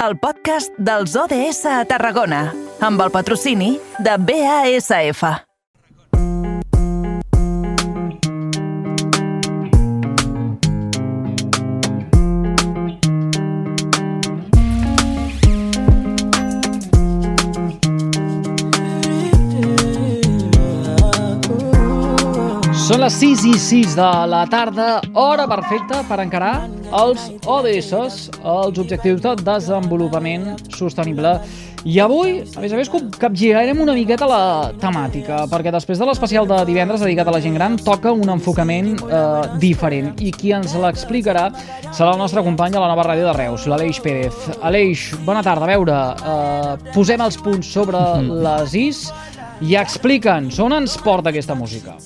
el podcast dels ODS a Tarragona, amb el patrocini de BASF. Són les 6 i 6 de la tarda, hora perfecta per encarar els ODS, els Objectius de Desenvolupament Sostenible. I avui, a més a més, capgirarem una miqueta la temàtica, perquè després de l'especial de divendres dedicat a la gent gran, toca un enfocament eh, diferent. I qui ens l'explicarà serà el nostre company a la nova ràdio de Reus, l'Aleix Pérez. Aleix, bona tarda. A veure, eh, posem els punts sobre les is i explica'ns on ens porta aquesta música.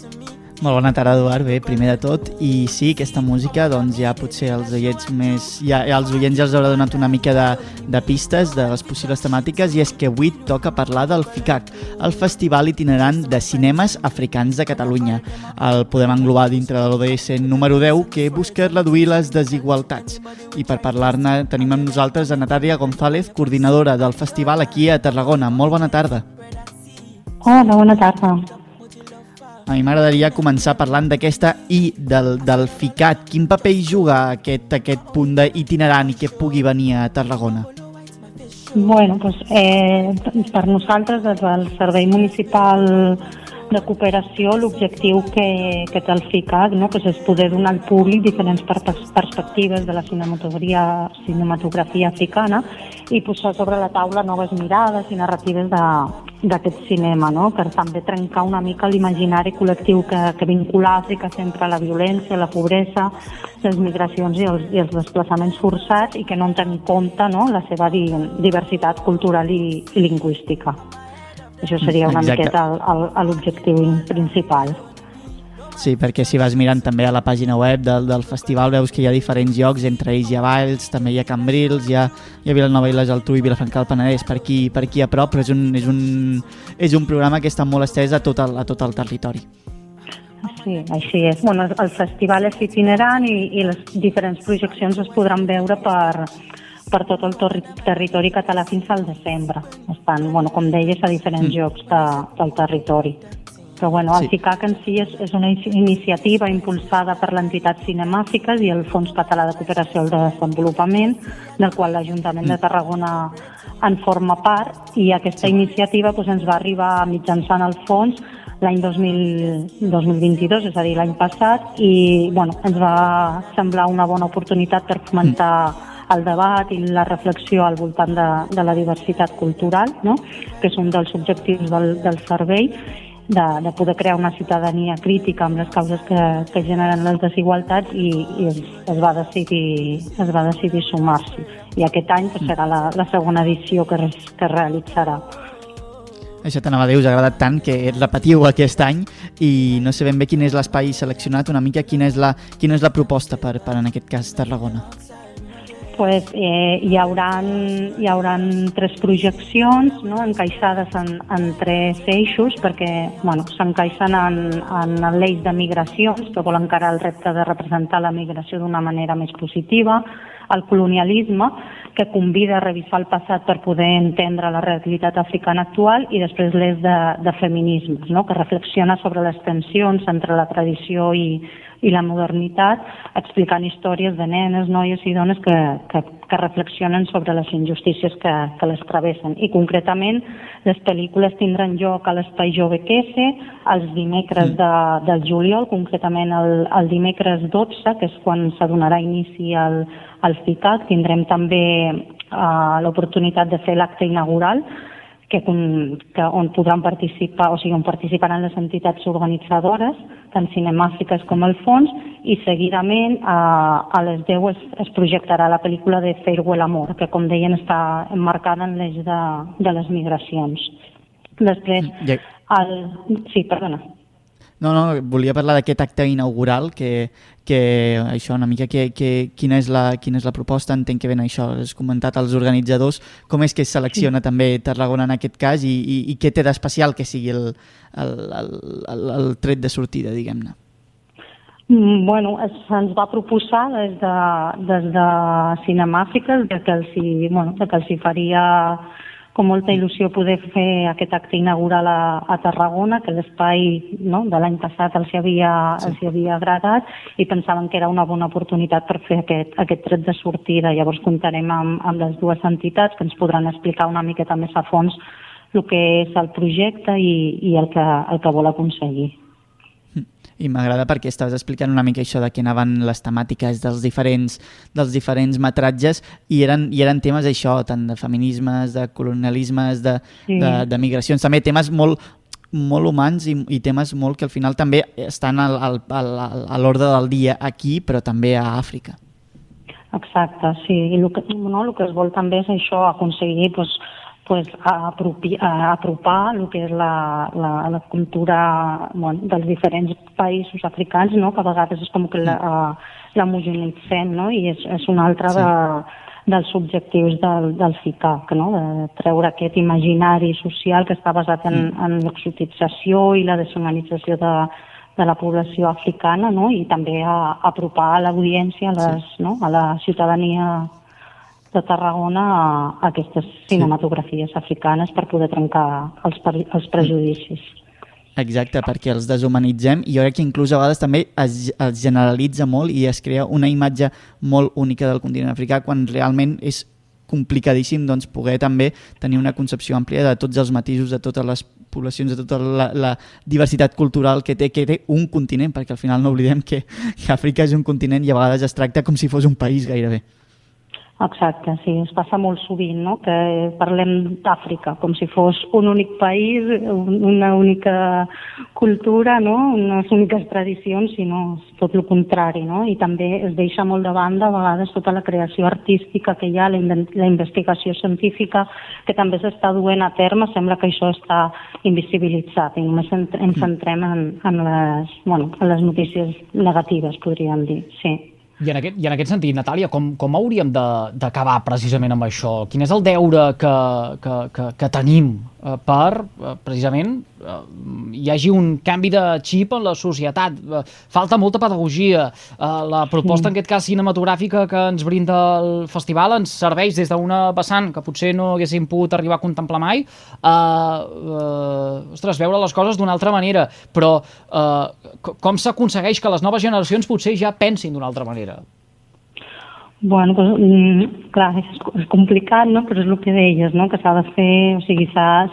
Molt bona tarda, Eduard. Bé, primer de tot, i sí, aquesta música, doncs ja potser els oients més... Ja, ja els oients ja els haurà donat una mica de, de pistes de les possibles temàtiques, i és que avui toca parlar del FICAC, el Festival Itinerant de Cinemes Africans de Catalunya. El podem englobar dintre de l'ODS número 10, que busca reduir les desigualtats. I per parlar-ne tenim amb nosaltres a Natàlia González, coordinadora del festival aquí a Tarragona. Molt bona tarda. Hola, bona tarda. A mi m'agradaria començar parlant d'aquesta I del, del FICAT. Quin paper hi juga aquest, aquest punt d'itinerant i que pugui venir a Tarragona? Bueno, doncs, eh, per nosaltres, des del Servei Municipal de Cooperació, l'objectiu que, que té el FICAC no? pues és poder donar al públic diferents perspectives de la cinematografia, cinematografia africana i posar sobre la taula noves mirades i narratives d'aquest cinema, no? per també trencar una mica l'imaginari col·lectiu que, que vincula Àfrica sempre a la violència, la pobresa, les migracions i els, i els desplaçaments forçats i que no en ten en compte no? la seva di, diversitat cultural i, i lingüística. Això seria una Exacte. miqueta l'objectiu principal. Sí, perquè si vas mirant també a la pàgina web del, del festival veus que hi ha diferents llocs, entre ells hi ha Valls, també hi ha Cambrils, hi ha, hi ha Vilanova i la Geltrú i Vilafranca del Penedès per aquí, per aquí a prop, però és un, és un, és un programa que està molt estès a tot el, a tot el territori. Sí, així és. Bueno, el festival és itinerant i, i les diferents projeccions es podran veure per, per tot el torri, territori català fins al desembre. Estan, bueno, com deies, a diferents mm. llocs de, del territori. Però bueno, el Sí. FICAC en si és, és una in- iniciativa impulsada per l'entitat Cinemàfiques i el Fons Català de Cooperació al Desenvolupament, del qual l'Ajuntament de Tarragona en forma part, i aquesta iniciativa doncs, ens va arribar mitjançant el fons l'any 2000 2022, és a dir, l'any passat, i bueno, ens va semblar una bona oportunitat per fomentar el debat i la reflexió al voltant de, de la diversitat cultural, no? que és un dels objectius del, del servei, de, de poder crear una ciutadania crítica amb les causes que, que generen les desigualtats i, i es, es va decidir, es va decidir sumar-s'hi. I aquest any pues, serà la, la segona edició que, es, que es realitzarà. Això t'anava a dir, us ha agradat tant que repetiu aquest any i no sé ben bé quin és l'espai seleccionat, una mica quina és la, quina és la proposta per, per en aquest cas Tarragona. Pues, eh, hi, hauran, hi hauran tres projeccions no? encaixades en, en tres eixos perquè bueno, s'encaixen en, en l'eix de migracions que vol encarar el repte de representar la migració d'una manera més positiva, el colonialisme que convida a revisar el passat per poder entendre la realitat africana actual i després l'eix de, de feminismes, no? que reflexiona sobre les tensions entre la tradició i, i la modernitat, explicant històries de nenes, noies i dones que, que, que reflexionen sobre les injustícies que, que les travessen. I concretament, les pel·lícules tindran lloc a l'Espai Jove Quese els dimecres de, del juliol, concretament el, el dimecres 12, que és quan s'adonarà inici al, al FICAC. Tindrem també uh, l'oportunitat de fer l'acte inaugural, que, que on podran participar, o sigui, on participaran les entitats organitzadores, tant cinemàfiques com el fons, i seguidament a, a les 10 es, es projectarà la pel·lícula de Farewell Amor, que com deien està emmarcada en l'eix de, de les migracions. Després, el... sí, perdona. No, no, volia parlar d'aquest acte inaugural, que, que això, una mica, que, que, quina, és la, quina és la proposta, entenc que ben això, has comentat als organitzadors, com és que es selecciona també Tarragona en aquest cas i, i, i què té d'especial que sigui el, el, el, el, el tret de sortida, diguem-ne. Mm, Bueno, se'ns va proposar des de, des de Cinemàfiques de que els hi, bueno, de que els hi faria com molta il·lusió poder fer aquest acte inaugural a, a Tarragona, que l'espai no, de l'any passat els hi, havia, sí. els hi havia agradat i pensaven que era una bona oportunitat per fer aquest, aquest tret de sortida. Llavors comptarem amb, amb les dues entitats que ens podran explicar una miqueta més a fons el que és el projecte i, i el, que, el que vol aconseguir. I m'agrada perquè estaves explicant una mica això de que anaven les temàtiques dels diferents, dels diferents metratges i eren, i eren temes això, tant de feminismes, de colonialismes, de, Sí. de, de migracions, també temes molt molt humans i, i temes molt que al final també estan al, al, al, a l'ordre del dia aquí, però també a Àfrica. Exacte, sí. I el que, no, el que es vol també és això, aconseguir pues, pues, apropi, a, apropar el que és la, la, la cultura bueno, dels diferents països africans, no? que a vegades és com que la, uh, l'homogenitzem, no? i és, és un altre Sí. sí. de, dels objectius del, del FICAC, no? de treure aquest imaginari social que està basat en, en l'exotització i la deshumanització de, de la població africana no? i també a, a apropar a l'audiència, a, les, no? a la ciutadania de Tarragona a, aquestes cinematografies africanes per poder trencar els, els prejudicis. Exacte, perquè els deshumanitzem i jo crec que inclús a vegades també es, es generalitza molt i es crea una imatge molt única del continent africà quan realment és complicadíssim doncs, poder també tenir una concepció àmplia de tots els matisos, de totes les poblacions, de tota la, la diversitat cultural que té, que té un continent, perquè al final no oblidem que, que Àfrica és un continent i a vegades es tracta com si fos un país gairebé. Exacte, sí, es passa molt sovint, no?, que parlem d'Àfrica com si fos un únic país, un- una única cultura, no?, unes úniques tradicions, sinó és tot el contrari, no?, i també es deixa molt de banda a vegades tota la creació artística que hi ha, la, inven- la investigació científica que també s'està duent a terme, sembla que això està invisibilitzat i només en- ens centrem en, en, les, bueno, en les notícies negatives, podríem dir, sí. I en aquest, i en aquest sentit, Natàlia, com, com hauríem d'acabar precisament amb això? Quin és el deure que, que, que, que tenim per, eh, precisament, eh, hi hagi un canvi de xip en la societat? Eh, falta molta pedagogia. Eh, la proposta, en aquest cas, cinematogràfica que ens brinda el festival ens serveix des d'una vessant que potser no haguéssim pogut arribar a contemplar mai, a eh, ostres, veure les coses d'una altra manera. Però eh, co- com s'aconsegueix que les noves generacions potser ja pensin d'una altra manera? Bueno, pues, mm, clar, és, és complicat, no? però és el que deies, no? que s'ha de fer, o sigui, s'ha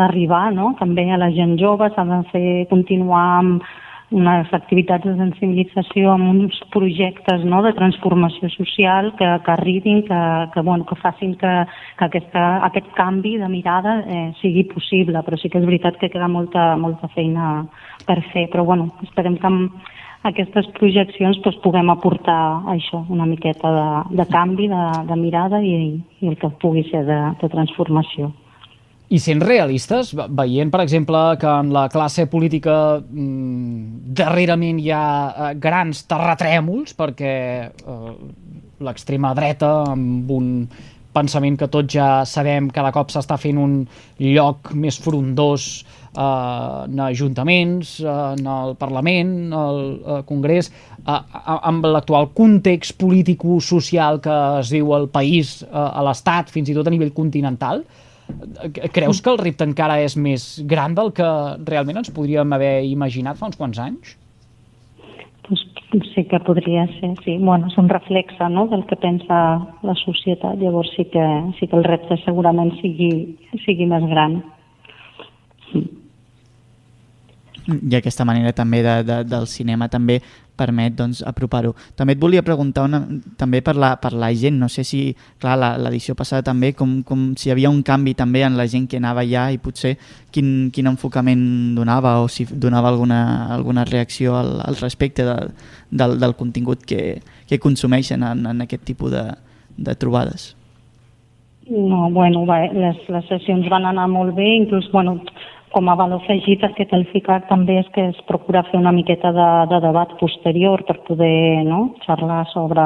d'arribar no? també a la gent jove, s'ha de fer, continuar amb unes activitats de sensibilització, amb uns projectes no? de transformació social que, que arribin, que, que, bueno, que facin que, que aquesta, aquest canvi de mirada eh, sigui possible, però sí que és veritat que queda molta, molta feina per fer, però bueno, esperem que amb, aquestes projeccions doncs, puguem aportar això, una miqueta de, de canvi de, de mirada i, i el que pugui ser de, de transformació. I sent realistes, ve- veient, per exemple, que en la classe política mm, darrerament hi ha eh, grans terratrèmols, perquè eh, l'extrema dreta, amb un pensament que tots ja sabem, cada cop s'està fent un lloc més frondós eh, en ajuntaments, eh, en el Parlament, al eh, Congrés, eh, amb l'actual context político-social que es viu al país, eh, a l'Estat, fins i tot a nivell continental, eh, creus que el repte encara és més gran del que realment ens podríem haver imaginat fa uns quants anys? Pues, sí que podria ser, sí. Bueno, és un reflexe no? del que pensa la societat, llavors sí que, sí que el repte segurament sigui, sigui més gran. I aquesta manera també de, de, del cinema també permet doncs, apropar-ho. També et volia preguntar una, també per la, per la gent, no sé si, clar, la- l'edició passada també, com, com si hi havia un canvi també en la gent que anava allà i potser quin, quin enfocament donava o si donava alguna, alguna reacció al, al respecte de, del, del contingut que, que consumeixen en, en aquest tipus de, de trobades. No, bueno, va, les, les sessions van anar molt bé, inclús, bueno, com a valor afegit el que té el FICAC també és que es procura fer una miqueta de, de debat posterior per poder no, xerrar sobre,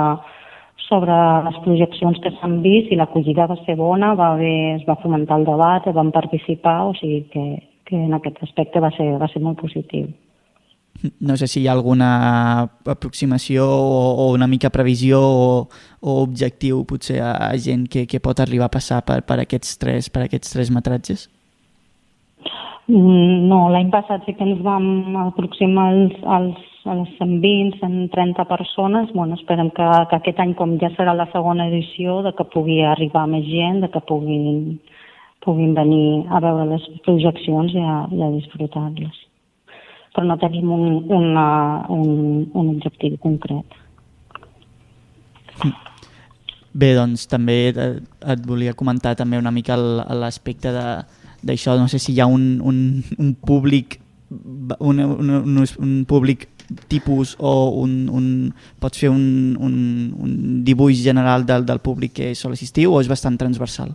sobre les projeccions que s'han vist i l'acollida va ser bona, va haver, es va fomentar el debat, van participar, o sigui que, que en aquest aspecte va ser, va ser molt positiu. No sé si hi ha alguna aproximació o, o una mica previsió o, o objectiu potser a, a gent que, que pot arribar a passar per, per, aquests, tres, per aquests tres metratges. Mm, No, l'any passat sí que ens vam aproximar als, als, a les 120, 130 persones. Bueno, esperem que, que aquest any, com ja serà la segona edició, de que pugui arribar més gent, de que puguin, puguin venir a veure les projeccions i a, i a disfrutar-les. Però no tenim un, una, un, un objectiu concret. Bé, doncs també et, et volia comentar també una mica l'aspecte de- d'això, no sé si hi ha un, un, un públic un, un, un, un públic tipus o un, un, pots fer un, un, un dibuix general del, del públic que sol assistir o és bastant transversal?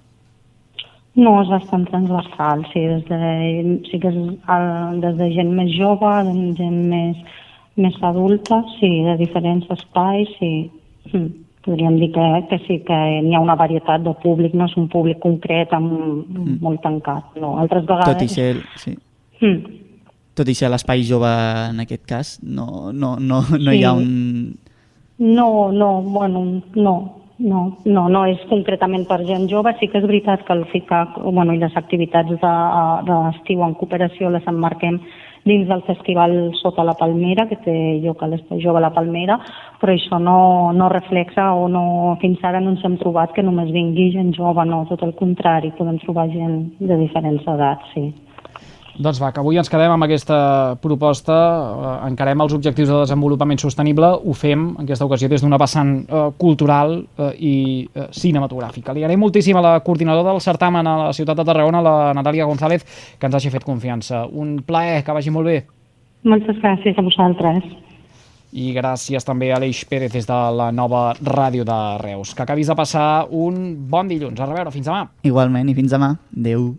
No, és bastant transversal, sí, des de, sí que és el, des de gent més jove, gent més, més adulta, sí, de diferents espais, sí. Mm. Podríem dir que, que sí, que n'hi ha una varietat de públic, no és un públic concret amb, mm. molt tancat, no. Altres vegades... Tot i ser, sí. Mm. tot i ser l'espai jove en aquest cas, no, no, no, no Sí. hi ha un... No, no, bueno, no, no, no, no és concretament per gent jove. Sí que és veritat que el FICAC bueno, i les activitats de- d'estiu en cooperació les emmarquem dins del festival Sota la Palmera, que té lloc a l'Espai Jove a la Palmera, però això no, no reflexa o no, fins ara no ens hem trobat que només vingui gent jove, no, tot el contrari, podem trobar gent de diferents edats, sí. Doncs va, que avui ens quedem amb aquesta proposta, eh, encarem els objectius de desenvolupament sostenible, ho fem en aquesta ocasió des d'una vessant eh, cultural eh, i eh, cinematogràfica. Li agraïm moltíssim a la coordinadora del certamen a la ciutat de Tarragona, la Natàlia González, que ens hagi fet confiança. Un plaer, que vagi molt bé. Moltes gràcies a vosaltres. I gràcies també a Aleix Pérez des de la nova ràdio de Reus. Que acabis de passar un bon dilluns. A reveure, fins demà. Igualment, i fins demà. Adéu.